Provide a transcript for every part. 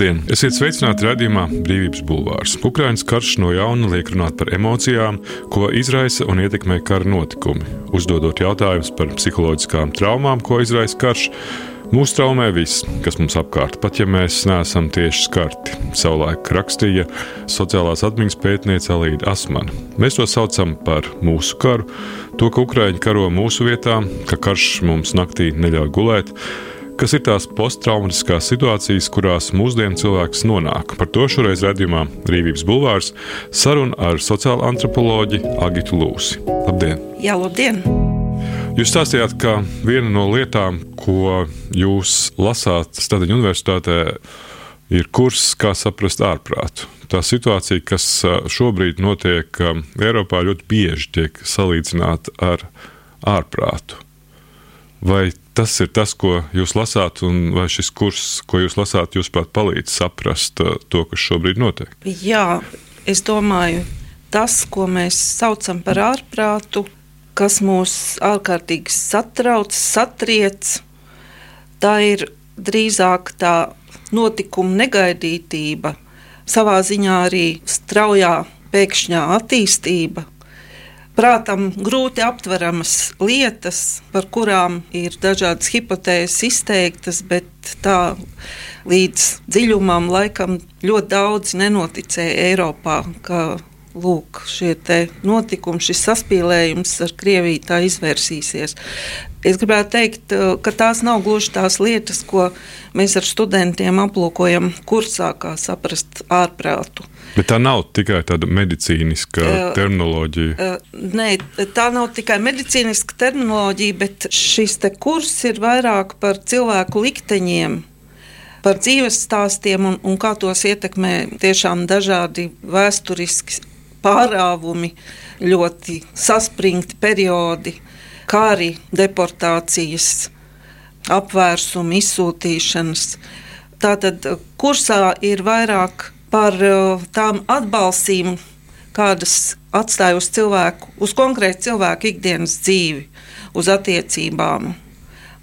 Labdien! Esiet sveicināti redzējumā Brīvības bulvārs. Ukraiņas karš no jauna liek runāt par emocijām, ko izraisa un ietekmē kara notikumi. Uzdodot jautājumus par psiholoģiskām traumām, ko izraisa karš, mūs traumē viss, kas mums apkārt, pat ja mēs neesam tieši skarti. Savulaik rakstīja sociālās atmiņas pētniece Alīda Asmana. Mēs to saucam par mūsu karu, to, ka Ukraiņi karo mūsu vietā, ka karš mums naktī neļauj gulēt kas ir tās posttraumatiskās situācijas, kurās mūsdienu cilvēks nonāk. Par to šoreiz redzējumā Rīvības bulvārs saruna ar sociālo antropoloģi Agitu Lūsi. Labdien! Jā, labdien! Jūs stāstījāt, ka viena no lietām, ko jūs lasāt Stadiņu universitātē, ir kurs, kā saprast ārprātu. Tā situācija, kas šobrīd notiek Eiropā, ļoti bieži tiek salīdzināta ar ārprātu. Vai tas ir tas, ko jūs lasāt, un vai šis kurs, ko jūs lasāt, jūs pat palīdz saprast uh, to, kas šobrīd notiek? Jā, es domāju, tas, ko mēs saucam par ārprātu, kas mūs ārkārtīgi satrauc, satriec, tā ir drīzāk tā notikuma negaidītība, savā ziņā arī straujā pēkšņā attīstība prātam grūti aptveramas lietas, par kurām ir dažādas hipotēzes izteiktas, bet tā līdz dziļumam laikam ļoti daudz nenoticēja Eiropā. Lūk, šie notikumi, šis saspīlējums ar Krieviju tā izvērsīsies. Es gribētu teikt, ka tās nav gluži tās lietas, ko mēs ar studentiem aplūkojam kursā, kā saprast ārprātu. Bet tā nav tikai tāda medicīniska uh, terminoloģija. Uh, nē, tā nav tikai medicīniska terminoloģija, bet šis kurs ir vairāk par cilvēku likteņiem, par dzīves stāstiem un, un kā tos ietekmē tiešām dažādi vēsturiski pārāvumi, ļoti saspringti periodi, kā arī deportācijas, apvērsumi, izsūtīšanas. Tātad kursā ir vairāk par uh, tām atbalstīm, kādas atstāja uz cilvēku, uz konkrētu cilvēku ikdienas dzīvi, uz attiecībām,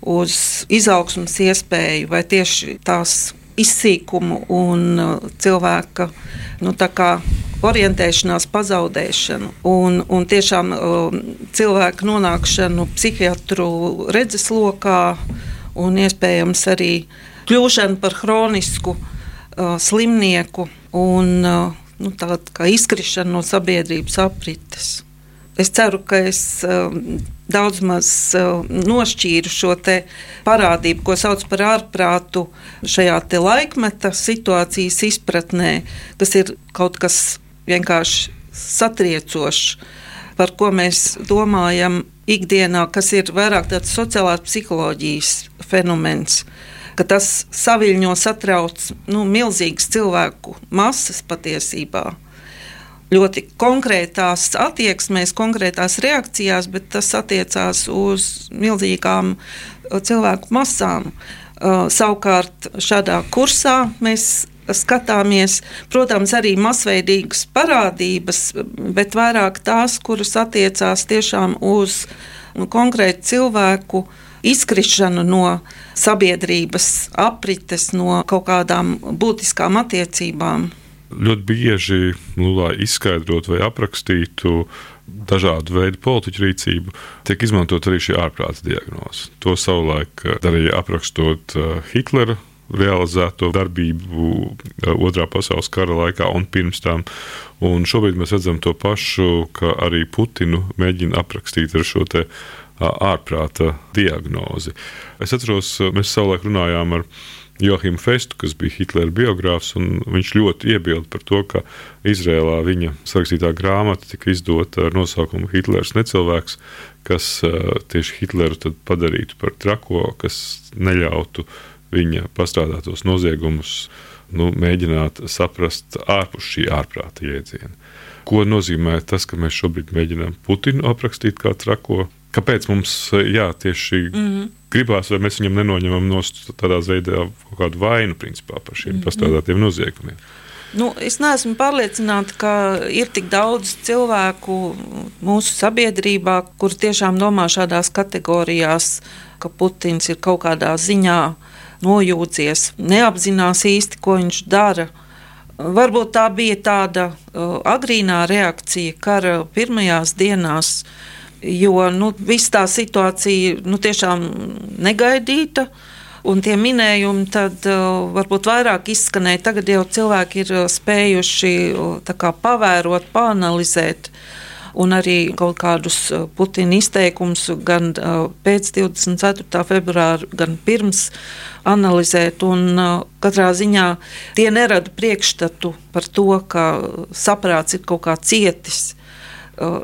uz izaugsmas iespēju vai tieši tās izsīkumu un uh, cilvēka nu, orientēšanās pazaudēšanu un, un tiešām um, cilvēku nonākšanu psihiatru redzeslokā un iespējams arī kļūšanu par hronisku slimnieku un nu, tāda izkrišana no sabiedrības aprites. Es ceru, ka es daudz maz nošķīru šo parādību, ko sauc par ārprātu, šajā laikmeta situācijas izpratnē, kas ir kaut kas vienkārši satriecošs, par ko mēs domājam ikdienā, kas ir vairāk tāds sociālās psiholoģijas fenomens. Ka tas saviņo, satrauc nu, milzīgas cilvēku masas patiesībā. Ļoti konkrētās attieksmēs, konkrētās reakcijās, bet tas attiecās uz milzīgām uh, cilvēku masām. Uh, savukārt šādā kursā mēs skatāmies, protams, arī masveidīgas parādības, bet vairāk tās, kuras attiecās tiešām uz nu, konkrētu cilvēku izkrišanu no sabiedrības aprites, no kaut kādām būtiskām attiecībām. Ļoti bieži, nu, lai izskaidrotu vai aprakstītu dažādu veidu politiķu rīcību, tiek izmantot arī šī ārprāta diagnoze. To savulaik darīja aprakstot uh, Hitlera realizēto darbību uh, Otrā pasaules kara laikā un pirms tam. Un šobrīd mēs redzam to pašu, ka arī Putinu mēģina aprakstīt ar šo ārprāta diagnozi. Es atceros, mēs savulaik runājām ar Johimu Festu, kas bija Hitlera biogrāfs, un viņš ļoti iebilda par to, ka Izrēlā viņa sarakstītā grāmata tika izdota ar nosaukumu Hitlers necilvēks, kas tieši Hitleru padarītu par trako, kas neļautu viņa pastrādātos noziegumus nu, mēģināt saprast ārpus šī ārprāta jēdziena. Ko nozīmē tas, ka mēs šobrīd mēģinām Putinu aprakstīt kā trako, Kāpēc mums jā, tieši mm -hmm. gribās, vai mēs viņam nenoņemam no tādā veidā kaut kādu vainu principā, par šiem mm -hmm. pastrādātiem noziegumiem? Nu, es neesmu pārliecināta, ka ir tik daudz cilvēku mūsu sabiedrībā, kuri tiešām domā šādās kategorijās, ka Putins ir kaut kādā ziņā nojūdzies, neapzinās īsti, ko viņš dara. Varbūt tā bija tāda uh, agrīnā reakcija kara pirmajās dienās, jo nu, viss tā situācija nu, tiešām negaidīta. Un tie minējumi tad uh, varbūt vairāk izskanēja. Tagad jau cilvēki ir uh, spējuši uh, pavērot, panalizēt un arī kaut kādus uh, Putina izteikumus gan uh, pēc 24. februāra, gan pirms analizēt. Un, uh, katrā ziņā tie nerada priekšstatu par to, ka saprāts ir kaut kā cietis.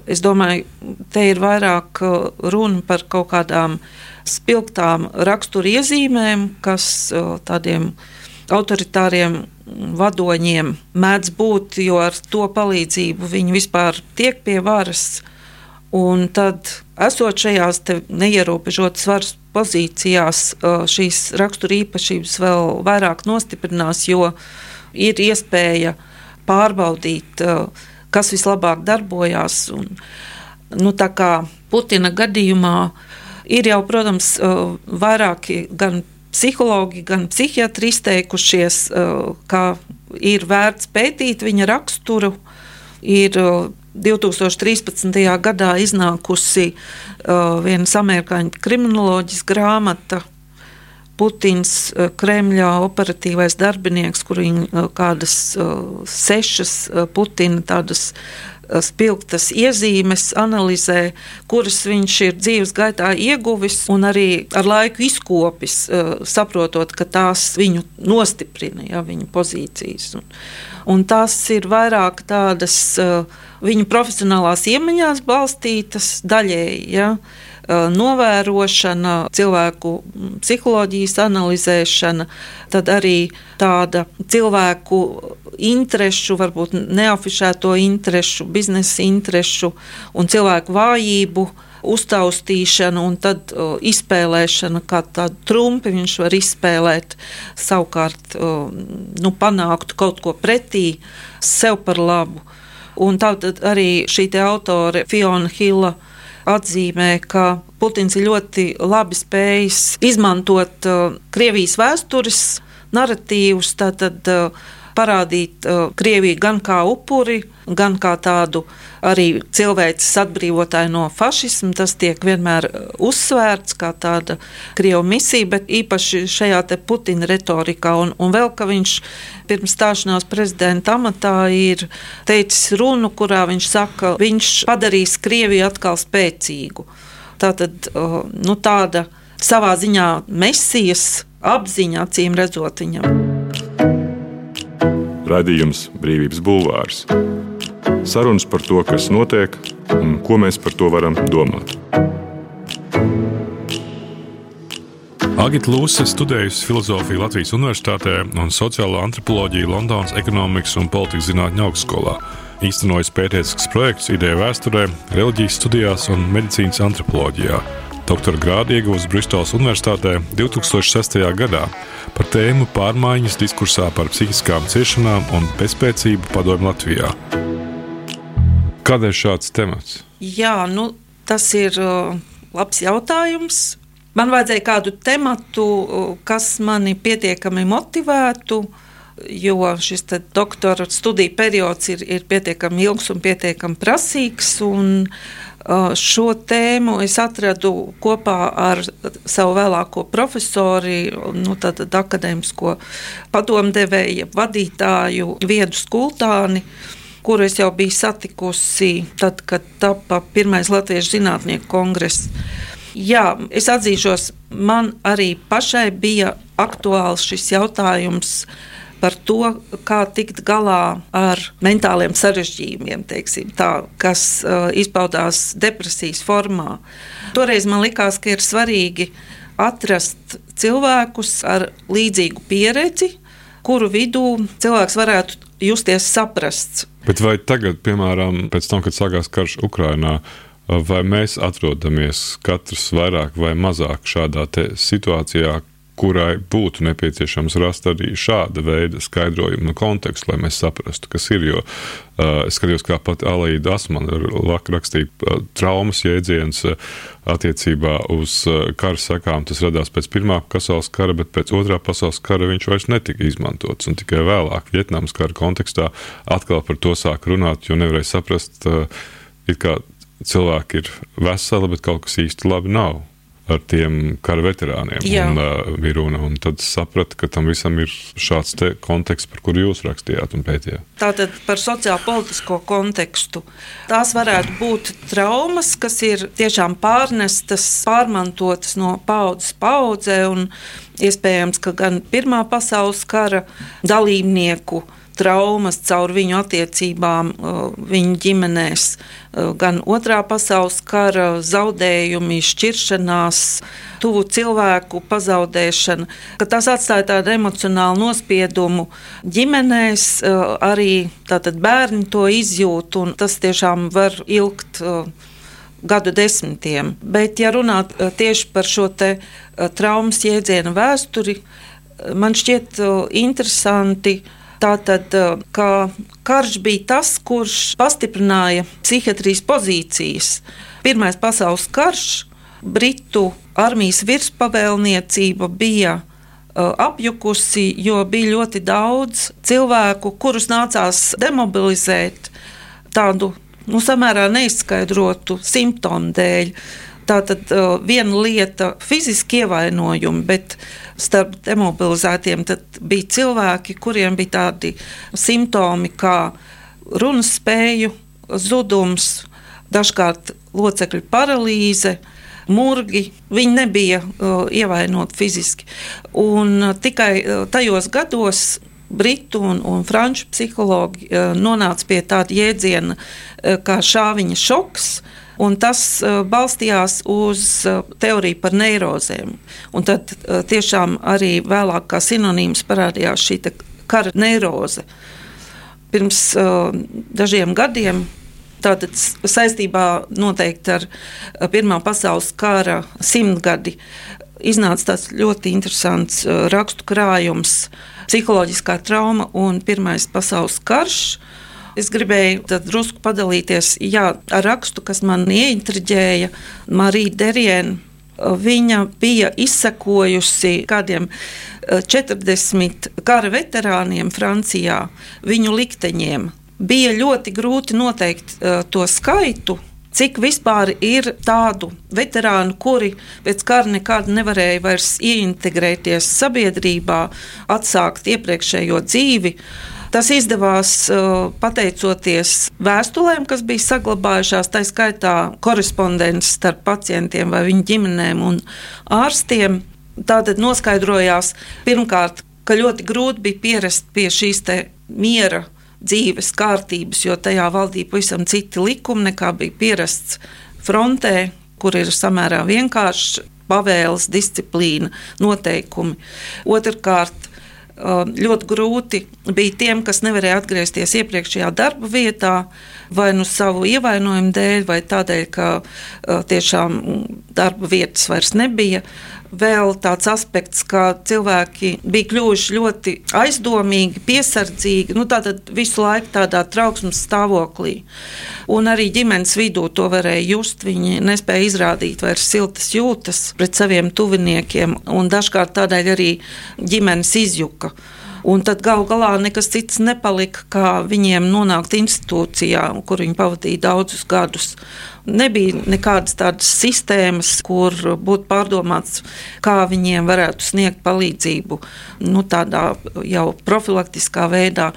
Es domāju, te ir vairāk runa par kaut kādām spilgtām raksturiezīmēm, kas tādiem autoritāriem vadoņiem mēdz būt, jo ar to palīdzību viņi vispār tiek pie varas. Un tad, esot šajās neierobežotas varas pozīcijās, šīs rakstura īpašības vēl vairāk nostiprinās, jo ir iespēja pārbaudīt, kas vislabāk darbojās. Un, nu, tā kā Putina gadījumā ir jau, protams, vairāki gan psihologi, gan psihiatri izteikušies, ka ir vērts pētīt viņa raksturu. Ir 2013. Uh, gadā iznākusi uh, vienas amerikāņu kriminoloģijas grāmata. Putins, Kremļa operatīvais darbinieks, kur viņa kādas sešas Putina tādas spilgtas iezīmes, analizē, kuras viņš ir dzīves gaitā ieguvis un arī ar laiku izkopis, eh, saprotot, ka tās viņu nostiprina, ja, viņa pozīcijas. Un, un tās ir vairāk tādas eh, viņu profesionālās iemaņās balstītas daļēji. Ja, novērošana, cilvēku psiholoģijas analizēšana, tad arī tāda cilvēku interešu, varbūt neafišēto interešu, biznesa interešu un cilvēku vājību uztaustīšana un tad uh, izspēlēšana, kā tādu trumpi viņš var izspēlēt, savukārt uh, nu, panākt kaut ko pretī sev par labu. Un tātad arī šī autore Fiona Hilla atzīmē, ka Putins ir ļoti labi spējis izmantot uh, Krievijas vēstures narratīvus, tātad uh, parādīt uh, Krieviju gan kā upuri, gan kā tādu arī cilvēces atbrīvotāju no fašisma. Tas tiek vienmēr uh, uzsvērts kā tāda Krievijas misija, bet īpaši šajā Putina retorikā. Un, un vēl, ka viņš pirms stāšanās prezidenta amatā ir teicis runu, kurā viņš saka, ka viņš padarīs Krieviju atkal spēcīgu. Tā tad uh, nu, tāda savā ziņā mesijas apziņa, acīm redzot, viņam. Radījums Brīvības Bulvārs. Sarunas par to, kas notiek un ko mēs par to varam domāt. Agita Lūsa studējusi filozofiju Latvijas Universitātē un sociālo antropoloģiju Londonas ekonomikas un politikas zinātņu augstskolā. Īstenojis pētniecisks projekts ideja vēsturē, reliģijas studijās un medicīnas antropoloģijā. Doktora grādu ieguvusi Bristolas Universitātē 2006. gadā par tēmu pārmaiņas diskursā par psihiskām ciešanām un bezspēcību padomju Latvijā. Kādēļ šāds temats? Jā, nu, tas ir labs jautājums. Man vajadzēja kādu tematu, kas mani pietiekami motivētu, jo šis doktora studiju periods ir, ir pietiekami ilgs un pietiekami prasīgs. Un, uh, Šo tēmu es atradu kopā ar savu vēlāko profesoru, nu, akadēmisko padomdevēju, vadītāju Viedu Skultāni kuru es jau biju satikusi tad, kad tapa pirmais Latviešu zinātnieku kongress. Jā, es atzīšos, man arī pašai bija aktuāls šis jautājums par to, kā tikt galā ar mentāliem sarežģījumiem, teiksim, tā, kas uh, izpaudās depresijas formā. Toreiz man likās, ka ir svarīgi atrast cilvēkus ar līdzīgu pieredzi, kuru vidū cilvēks varētu justies saprasts. Bet vai tagad, piemēram, pēc tam, kad sākās karš Ukrajinā, vai mēs atrodamies katrs vairāk vai mazāk šādā situācijā, kurai būtu nepieciešams rast arī šāda veida skaidrojumu no konteksta, lai mēs saprastu, kas ir. Jo uh, es skatījos, kā pat Alīda Asmana rakstīja uh, traumas jēdziens uh, attiecībā uz uh, kara sekām. Tas radās pēc Pirmā pasaules kara, bet pēc Otrā pasaules kara viņš vairs netika izmantots. Un tikai vēlāk, Vietnamas kara kontekstā, atkal par to sāk runāt, jo nevarēja saprast, uh, kā cilvēki ir veseli, bet kaut kas īsti labi nav ar tiem kara veterāniem. Jā. Un, uh, bija runa, un tad sapratu, ka tam visam ir šāds konteksts, par kuru jūs rakstījāt un pētījāt. Tātad par sociālo-politisko kontekstu. Tās varētu būt traumas, kas ir tiešām pārnestas, pārmantotas no paudzes paudzē, un iespējams, ka gan Pirmā pasaules kara dalībnieku traumas caur viņu attiecībām, viņu ģimenēs, gan otrā pasaules kara zaudējumi, šķiršanās, tuvu cilvēku pazaudēšana, ka tas atstāja tādu emocionālu nospiedumu ģimenēs, arī bērni to izjūt, un tas tiešām var ilgt gadu desmitiem. Bet, ja runāt tieši par šo traumas jēdzienu vēsturi, man šķiet interesanti Tātad, ka karš bija tas, kurš pastiprināja psihiatrijas pozīcijas. Pirmais pasaules karš, Britu armijas virspavēlniecība bija apjukusi, jo bija ļoti daudz cilvēku, kurus nācās demobilizēt tādu nu, samērā neizskaidrotu simptomu dēļ. Tā tad uh, viena lieta - fiziski ievainojumi, bet starp demobilizētiem bija cilvēki, kuriem bija tādi simptomi kā runas spēju zudums, dažkārt locekļu paralīze. Murgi, viņi nebija uh, ievainoti fiziski. Un, uh, tikai uh, tajos gados britu un, un franču psihologi uh, nonāca pie tāda jēdziena uh, kā šāviņa šoks, uh, Un tas uh, balstījās uz uh, teoriju par neirozēm. Un tad uh, tiešām arī vēlāk kā sinonīms parādījās šī kara neiroze. Pirms dažiem gadiem tātad saistībā noteikti ar Pirmā pasaules kara simtgadi iznāca tāds ļoti interesants rakstu krājums - psiholoģiskā trauma un Pirmais pasaules karš. Es gribēju drusku padalīties jā, ar rakstu, kas man ieintriģēja. Marija Deriena. Viņa bija izsekojusi kādiem 40 eh, kara veterāniem Francijā, viņu likteņiem. Bija ļoti grūti noteikt uh, to skaitu, cik vispār ir tādu veterānu, kuri pēc kara nekad nevarēja vairs ieintegrēties sabiedrībā, atsākt iepriekšējo dzīvi. Tas izdevās pateicoties vēstulēm, kas bija saglabājušās, tā skaitā korespondences starp pacientiem vai viņu ģimenēm un ārstiem. Tātad noskaidrojās pirmkārt, ka ļoti grūti bija pierast pie šīs miera dzīves kārtības, jo tajā valdīja pavisam citi likumi nekā bija pierasts frontē, kur ir samērā vienkāršs pavēles, disciplīna, noteikumi. Otrkārt, ļoti grūti bija tiem, kas nevarēja atgriezties iepriekšējā darba vietā, vai nu savu ievainojumu dēļ, vai tādēļ, ka tiešām darba vietas vairs nebija vēl tāds aspekts, ka cilvēki bija kļuvuši ļoti aizdomīgi, piesardzīgi, nu, tātad visu laiku tādā trauksmes stāvoklī. Un arī ģimenes vidū to varēja just. Viņi nespēja izrādīt vairs siltas jūtas pret saviem tuviniekiem, un dažkārt tādēļ arī ģimenes izjuka. Un tad galu galā nekas cits nepalika, kā viņiem nonākt institūcijā, kur viņi pavadīja daudzus gadus. Nebija nekādas tādas sistēmas, kur būtu pārdomāts, kā viņiem varētu sniegt palīdzību nu, tādā jau profilaktiskā veidā.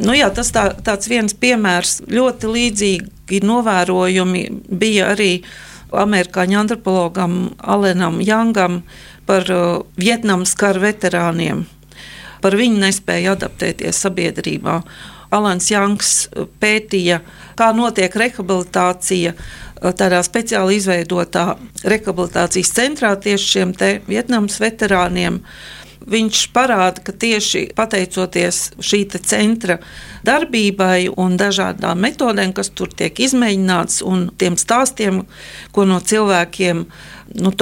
Nu, jā, tas tā, tāds viens piemērs, ļoti līdzīgi novērojumi bija arī amerikāņu antropologam Alenam Jangam par uh, Vietnamas kara veterāniem par viņu nespēju adaptēties sabiedrībā. Alans Janks uh, pētīja, kā notiek rehabilitācija uh, tādā speciāli izveidotā rehabilitācijas centrā tieši šiem Vietnamas veterāniem. Viņš parāda, ka tieši pateicoties šī centra darbībai un dažādām metodēm, kas tur tiek izmēģināts, un tiem stāstiem, ko no cilvēkiem nu,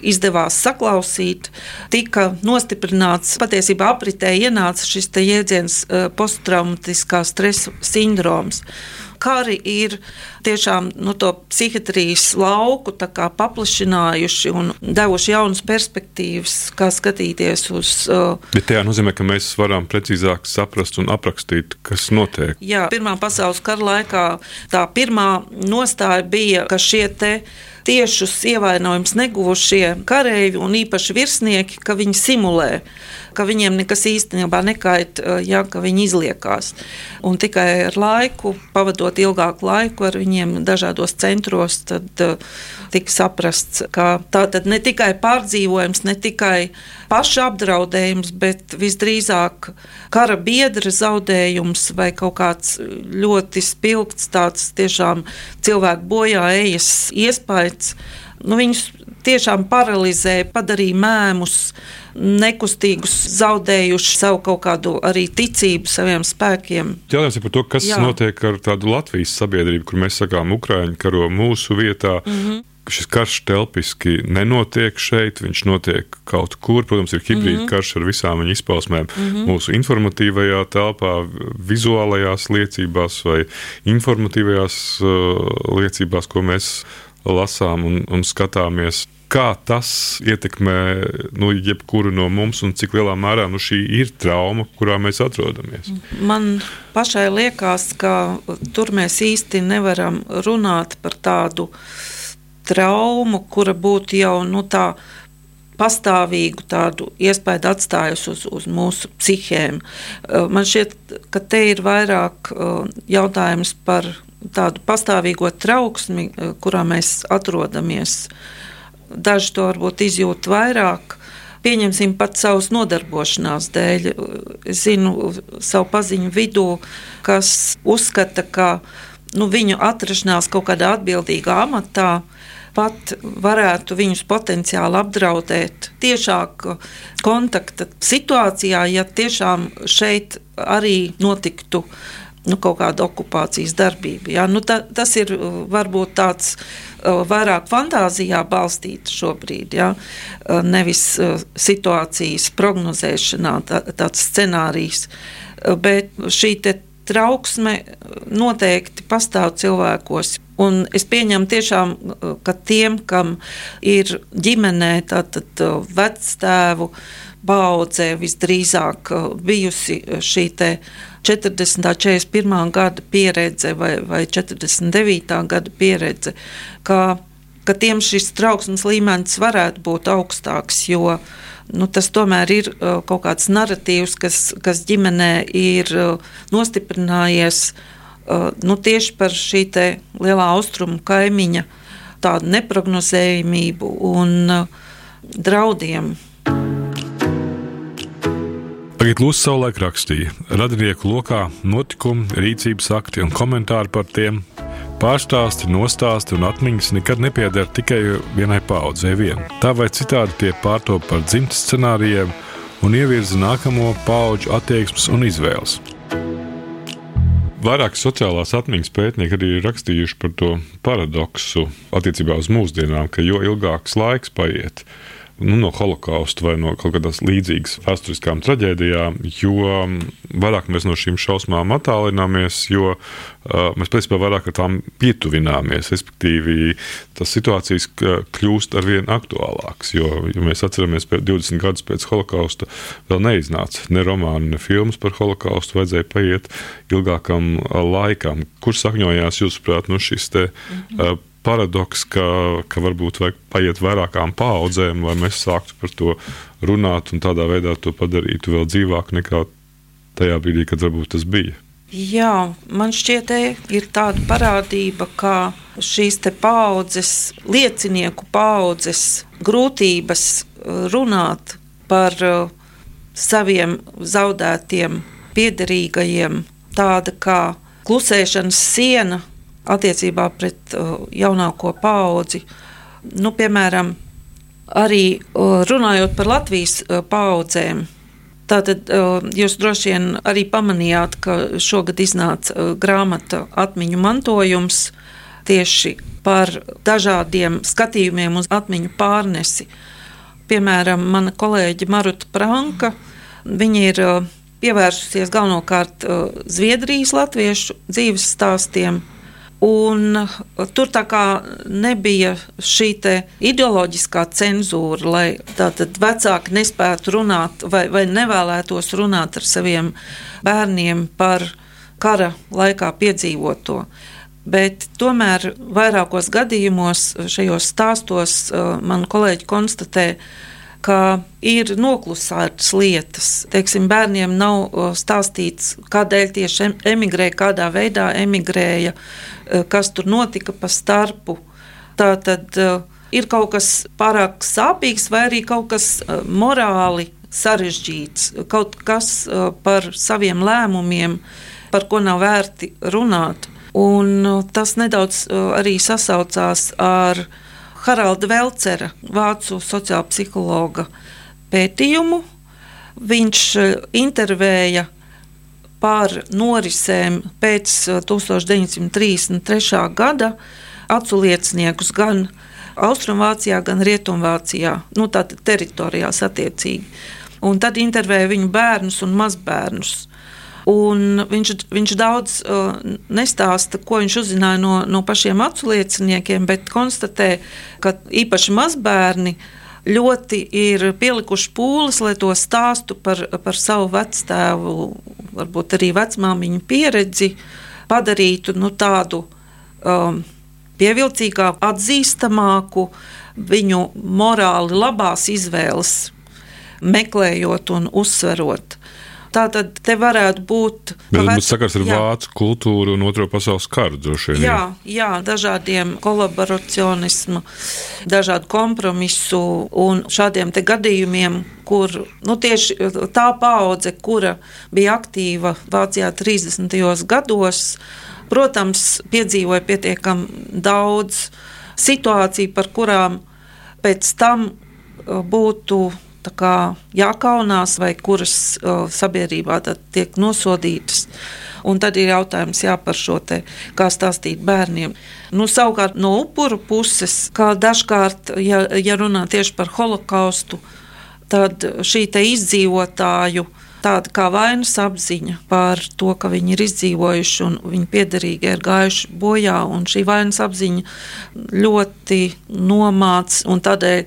izdevās saklausīt, tika nostiprināts, patiesībā apritē ienāca šis jēdziens eh, posttraumatiskā stresa sindroms kari ir tiešām nu, to psihiatrijas lauku paplašinājuši un devuši jaunas perspektīvas, kā skatīties uz. Uh, Bet tajā nozīmē, ka mēs varam precīzāk saprast un aprakstīt, kas notiek. Jā, Pirmā pasaules kara laikā tā pirmā nostāja bija, ka šie te tiešus ievainojumus neguvušie kareivi un īpaši virsnieki, ka viņi simulē ka viņiem nekas īstenībā nekait, eh, ja, ka viņi izliekās. Un tikai ar laiku, pavadot ilgāku laiku ar viņiem dažādos centros, tad uh, tika saprasts, ka tā tad ne tikai pārdzīvojums, ne tikai paša apdraudējums, bet visdrīzāk kara biedra zaudējums vai kaut kāds ļoti spilgts tāds tiešām cilvēku bojā ejas iespējas. Nu, viņus tiešām paralizēja, padarīja mēmus, nekustīgus, zaudējuši savu kaut kādu arī ticību saviem spēkiem. Jautājums ir par to, kas Jā. notiek ar tādu Latvijas sabiedrību, kur mēs sakām, Ukraiņi karo mūsu vietā. Mm -hmm. Šis karš telpiski nenotiek šeit, viņš notiek kaut kur. Protams, ir hibrīda mm -hmm. karš ar visām viņa izpausmēm. Mm -hmm. Mūsu informatīvajā telpā, vizuālajās liecībās vai informatīvajās uh, liecībās, ko mēs lasām un, un skatāmies. Kā tas ietekmē nu, jebkuru no mums, un cik lielā mērā nu, šī ir trauma, kurā mēs atrodamies? Man pašai liekas, ka tur mēs īsti nevaram runāt par tādu traumu, kura būtu jau nu, tā pastāvīgu tādu iespēju atstājusi uz, uz mūsu psihēm. Man šķiet, ka te ir vairāk jautājums par tādu pastāvīgo trauksmi, eh, kurā mēs atrodamies. Daži to varbūt izjūt vairāk. Pieņemsim pat savas nodarbošanās dēļ. Es zinu savu paziņu vidū, kas uzskata, ka nu, viņu atrašanās kaut kādā atbildīgā amatā pat varētu viņus potenciāli apdraudēt tiešāk kontakta situācijā, ja tiešām šeit arī notiktu nu, kaut kāda okupācijas darbība. Ja? Nu, ta, tas ir uh, varbūt tāds uh, vairāk fantāzijā balstīts šobrīd, ja? Uh, nevis situācijas prognozēšanā, tā, tāds scenārijs. Bet šī trauksme noteikti pastāv cilvēkos. Un es pieņemu, tiešām, ka tiem, kam ir ģimenē, tātad vectēvu paudze visdrīzāk bijusi šī 40. un 41. gada pieredze vai, vai 49. gada pieredze, ka, ka tiem šis trauksmes līmenis varētu būt augstāks, jo nu, tas tomēr ir uh, kaut kāds narratīvs, kas, kas ģimenē ir uh, nostiprinājies uh, nu, tieši par šī lielā austrumu kaimiņa tādu neprognozējumību un draudiem. Tagad Lūsis savulaik rakstīja, radinieku lokā notikumi, rīcības akti un komentāri par tiem. Pārstāsti, nostāsti un atmiņas nekad nepieder tikai vienai paudzei vien. Tā vai citādi tie pārtop par dzimtas scenārijiem un ievirza nākamo paudžu attieksmes un izvēles. Vairāki sociālās atmiņas pētnieki arī ir rakstījuši par to paradoksu attiecībā uz mūsdienām, ka jo ilgāks laiks paiet, nu, no holokausta vai no kaut kādas līdzīgas vēsturiskām traģēdijām, jo vairāk mēs no šīm šausmām attālināmies, jo uh, mēs patiesībā vairāk ar tām pietuvināmies. Respektīvi, tas situācijas kļūst ar vien aktuālākas. Jo, ja mēs atceramies, ka 20 gadus pēc holokausta vēl neiznāca ne romāni, ne filmas par holokaustu, vajadzēja paiet ilgākam laikam. Kur sakņojās, jūsuprāt, nu, šis te, uh, paradoks, ka, ka varbūt vajag paiet vairākām paudzēm, lai mēs sāktu par to runāt un tādā veidā to padarītu vēl dzīvāku nekā tajā brīdī, kad varbūt tas bija. Jā, man šķiet, ir tāda parādība, ka šīs paudzes, liecinieku paudzes grūtības runāt par uh, saviem zaudētiem piederīgajiem, tāda kā klusēšanas siena attiecībā pret uh, jaunāko paudzi. Nu, piemēram, arī runājot par Latvijas paudzēm. Tātad jūs droši vien arī pamanījāt, ka šogad iznāca grāmata atmiņu mantojums tieši par dažādiem skatījumiem uz atmiņu pārnesi. Piemēram, mana kolēģe Maruta Pranka, viņa ir pievērsusies galvenokārt Zviedrijas latviešu dzīves stāstiem, Un uh, tur tā kā nebija šī ideoloģiskā cenzūra, lai tātad vecāki nespētu runāt vai, vai nevēlētos runāt ar saviem bērniem par kara laikā piedzīvoto. Bet tomēr vairākos gadījumos šajos stāstos uh, man kolēģi konstatēja, ka ir noklusētas lietas. Teiksim, bērniem nav stāstīts, kādēļ tieši emigrēja, kādā veidā emigrēja, kas tur notika pa starpu. Tā tad ir kaut kas pārāk sāpīgs, vai arī kaut kas morāli sarežģīts, kaut kas par saviem lēmumiem, par ko nav vērti runāt. Un tas nedaudz arī sasaucās ar Haralda Velcera, vācu sociāla psihologa pētījumu. Viņš e, intervēja par norisēm pēc 1933. E, gada aculieciniekus gan Austrumvācijā, gan Rietumvācijā, nu, tātad teritorijās attiecīgi. Un tad intervēja viņu bērnus un mazbērnus. Un viņš, viņš daudz uh, nestāsta, ko viņš uzzināja no, no pašiem aculieciniekiem, bet konstatē, ka īpaši mazbērni ļoti ir pielikuši pūles, lai to stāstu par, par savu vectēvu, varbūt arī vecmāmiņu pieredzi padarītu nu, tādu um, pievilcīgāku, atzīstamāku, viņu morāli labās izvēles meklējot un uzsverot. Tā tad te varētu būt. Bet mums sakars ar jā. vācu kultūru un otro pasaules karu droši vien. Jā, jā, dažādiem kolaboracionismu, dažādu kompromisu un šādiem te gadījumiem, kur nu, tieši tā paudze, kura bija aktīva Vācijā 30. gados, protams, piedzīvoja pietiekami daudz situāciju, par kurām pēc tam būtu kā, jākaunās, vai kuras uh, sabiedrībā tiek nosodītas. Un tad ir jautājums jā, par šo te, kā stāstīt bērniem. Nu, savukārt no upuru puses, kā dažkārt, ja, ja runā tieši par holokaustu, tad šī izdzīvotāju tāda kā vainas apziņa par to, ka viņi ir izdzīvojuši un viņu piederīgi ir gājuši bojā. Šī vainas apziņa ļoti nomāca un tādēļ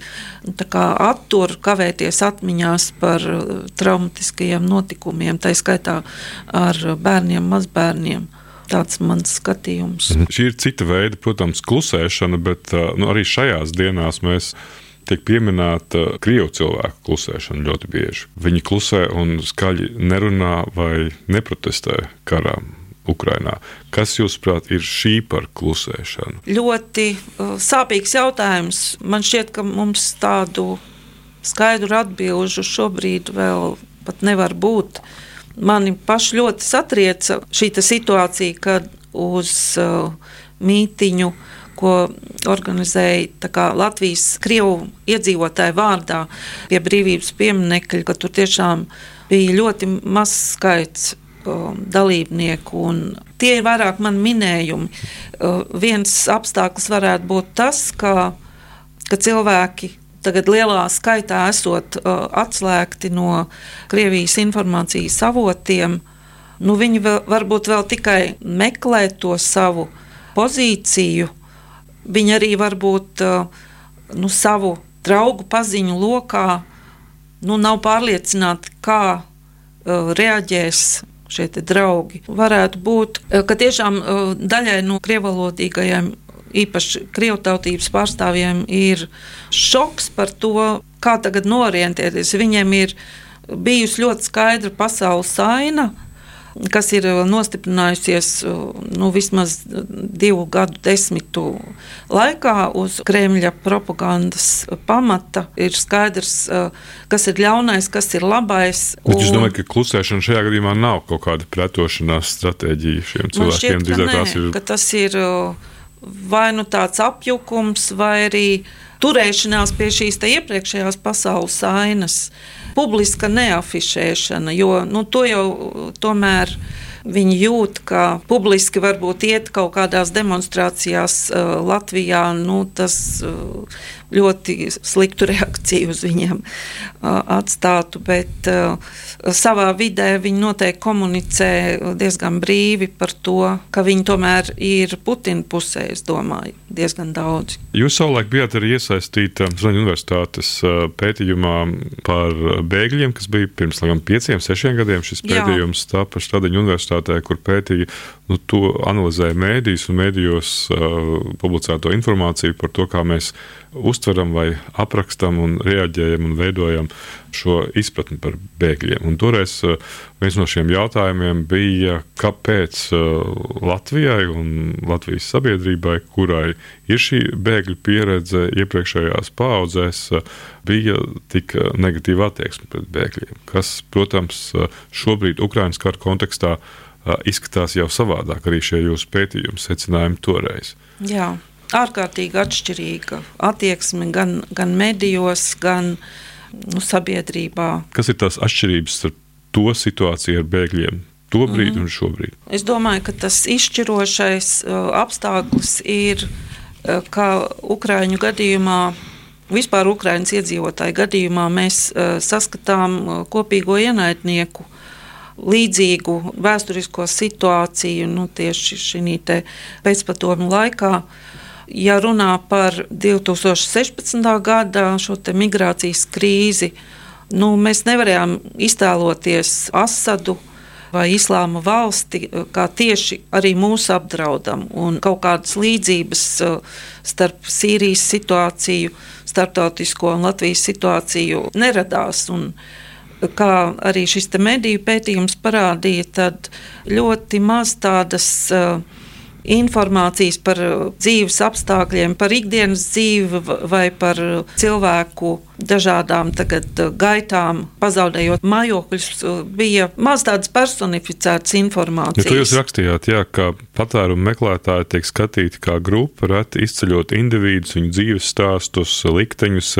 tā attur kavēties atmiņās par uh, traumatiskajiem notikumiem, tā skaitā ar bērniem, mazbērniem. Tāds ir mans skatījums. Mhm. Šī ir cita veida, protams, klusēšana, bet uh, nu, arī šajās dienās mēs tiek pieminēta krievu cilvēku klusēšana ļoti bieži. Viņi klusē un skaļi nerunā vai neprotestē karām. Ukrainā. Kas, jūsuprāt, ir šī par klusēšanu? Ļoti uh, sāpīgs jautājums. Man šķiet, ka mums tādu skaidru atbildžu šobrīd vēl nevar būt. Mani paši ļoti satrieca šī situācija, kad uz uh, mītiņu uh, ko organizēja Latvijas Krievu iedzīvotāju vārdā pie brīvības pieminiekļa, ka tur tiešām bija ļoti mazs skaits um, dalībnieku. Tie ir vairāk man minējumi. Uh, viens apstākļus varētu būt tas, ka, ka cilvēki tagad lielā skaitā esot uh, atslēgti no Krievijas informācijas avotiem, nu, viņi vēl, varbūt vēl tikai meklē to savu pozīciju, Viņi arī varbūt nu, savu draugu paziņu lokā nu, nav pārliecināti, kā uh, reaģēs šie draugi. Varētu būt, ka tiešām daļai no krievalodīgajiem, īpaši krievtautības pārstāvjiem, ir šoks par to, kā tagad norientēties. Viņiem ir bijusi ļoti skaidra pasaules aina kas ir uh, nostiprinājusies uh, nu, vismaz divu gadu desmitu laikā uz Kremļa propagandas pamata. Ir skaidrs, uh, kas ir ļaunais, kas ir labais. Bet un... es domāju, ka klusēšana šajā gadījumā nav kaut kāda pretošanās stratēģija šiem cilvēkiem. Ka, nē, ir... tas ir vai nu tāds apjukums, vai arī turēšanās pie šīs iepriekšējās pasaules ainas, publiska neafišēšana, jo nu, to jau tomēr viņi jūt, ka publiski varbūt iet kaut kādās demonstrācijās uh, Latvijā. Nu, tas uh, ļoti sliktu reakciju uz viņiem atstātu. Bet savā vidē viņi noteikti komunicē diezgan brīvi par to, ka viņi tomēr ir Putina pusē, es domāju, diezgan daudz. Jūs savulaik bijāt arī iesaistīta Zvaigznes universitātes pētījumā par bēgļiem, kas bija pirms laikam, pieciem, sešiem gadiem. Šis pētījums tāpa Stradiņu universitātē, kur pētīja, nu, to analizēja mēdījus un mēdījos uh, publicēto informāciju par to, kā mēs uztveram vai aprakstam un reaģējam un veidojam šo izpratni par bēgļiem. Un toreiz eh, viens no šiem jautājumiem bija, kāpēc eh, Latvijai un Latvijas sabiedrībai, kurai ir šī bēgļu pieredze iepriekšējās paudzēs, eh, bija tik negatīva attieksme pret bēgļiem, kas, protams, šobrīd Ukraiņas kara kontekstā izskatās jau savādāk arī šie jūsu pētījumi secinājumi toreiz. Jā ārkārtīgi atšķirīga attieksme gan, gan medijos, gan nu, sabiedrībā. Kas ir tās atšķirības starp to situāciju ar bēgļiem? To brīdi mm. un šobrīd. Es domāju, ka tas izšķirošais uh, apstākļus ir, uh, ka Ukrāņu gadījumā, vispār Ukrāņas iedzīvotāju gadījumā, mēs uh, saskatām uh, kopīgo ienaidnieku līdzīgu vēsturisko situāciju nu, tieši šī pēcpatomu laikā. Ja runā par 2016. gada šo migrācijas krīzi, nu, mēs nevarējām iztēloties Asadu vai Islāma valsti kā tieši arī mūsu apdraudam. Un kaut kādas līdzības uh, starp Sīrijas situāciju, starptautisko un Latvijas situāciju neradās. Un, kā arī šis mediju pētījums parādīja, tad ļoti maz tādas uh, informācijas par uh, dzīves apstākļiem, par ikdienas dzīvi vai par cilvēku dažādām tagad, uh, gaitām, pazaudējot mājokļus, uh, bija maz tādas personificētas informācijas. Ja to jūs rakstījāt, jā, ka patērumu meklētāji tiek skatīti kā grupa, reti izceļot individus, viņu dzīves stāstus, likteņus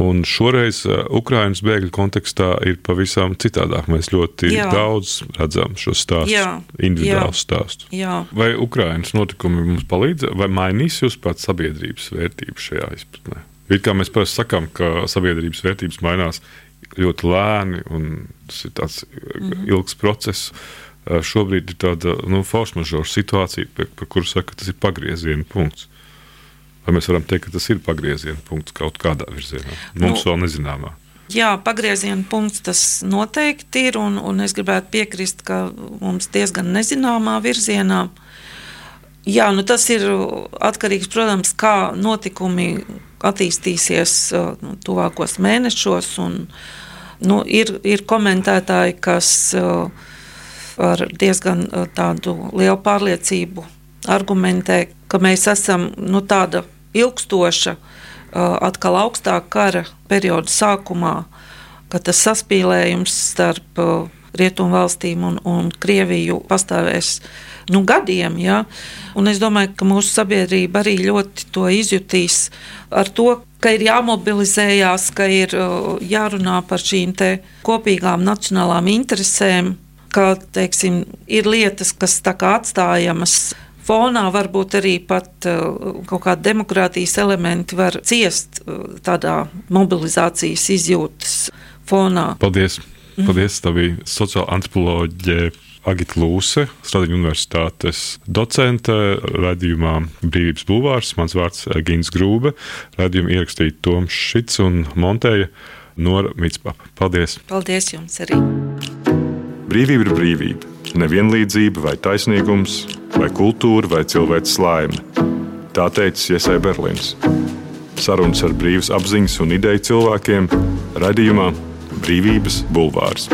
Un šoreiz Ukraiņas bēgļu kontekstā ir pavisam citādāk. Mēs ļoti jā. daudz redzam šo stāstu, jā. individuālu jā. stāstu. Jā. Vai Ukraiņas notikumi mums palīdz, vai mainīs jūs pats sabiedrības vērtības šajā izpratnē? It kā mēs parasti sakām, ka sabiedrības vērtības mainās ļoti lēni, un tas ir tāds mm -hmm. ilgs process. Uh, šobrīd ir tāda nu, forša mažora situācija, par, par kuru saka, ka tas ir pagrieziena punkts. Vai mēs varam teikt, ka tas ir pagrieziena punkts kaut kādā virzienā? Mums nu, vēl nezināmā. Jā, pagrieziena punkts tas noteikti ir, un, un es gribētu piekrist, ka mums diezgan nezināmā virzienā. Jā, nu tas ir atkarīgs, protams, kā notikumi attīstīsies nu, tuvākos mēnešos. Un, nu, ir, ir komentētāji, kas ar diezgan tādu lielu pārliecību argumentē, ka mēs esam nu, tāda ilgstoša, atkal augstāka kara perioda sākumā, ka tas saspīlējums starp rietumu valstīm un, un Krieviju pastāvēs nu, gadiem. Ja? Un es domāju, ka mūsu sabiedrība arī ļoti to izjutīs ar to, ka ir jāmobilizējās, ka ir jārunā par šīm kopīgām nacionālām interesēm, ka teiksim, ir lietas, kas atstājamas fonā varbūt arī pat uh, kaut kādi demokrātijas elementi var ciest uh, tādā mobilizācijas izjūtas fonā. Paldies! Paldies! Tā bija sociāla antropoloģija. Agita Lūse, Stradiņu universitātes docente, radījumā Brīvības bulvārs, mans vārds Gins Grūbe, radījumu ierakstīja Toms Šits un montēja Nora Mitspapa. Paldies! Paldies jums arī! Brīvība ir brīvība, nevienlīdzība vai taisnīgums vai kultūra, vai cilvēks laime. Tā teica Iesai Berlīns. Sarunas ar brīvas apziņas un ideju cilvēkiem raidījumā Brīvības bulvārs.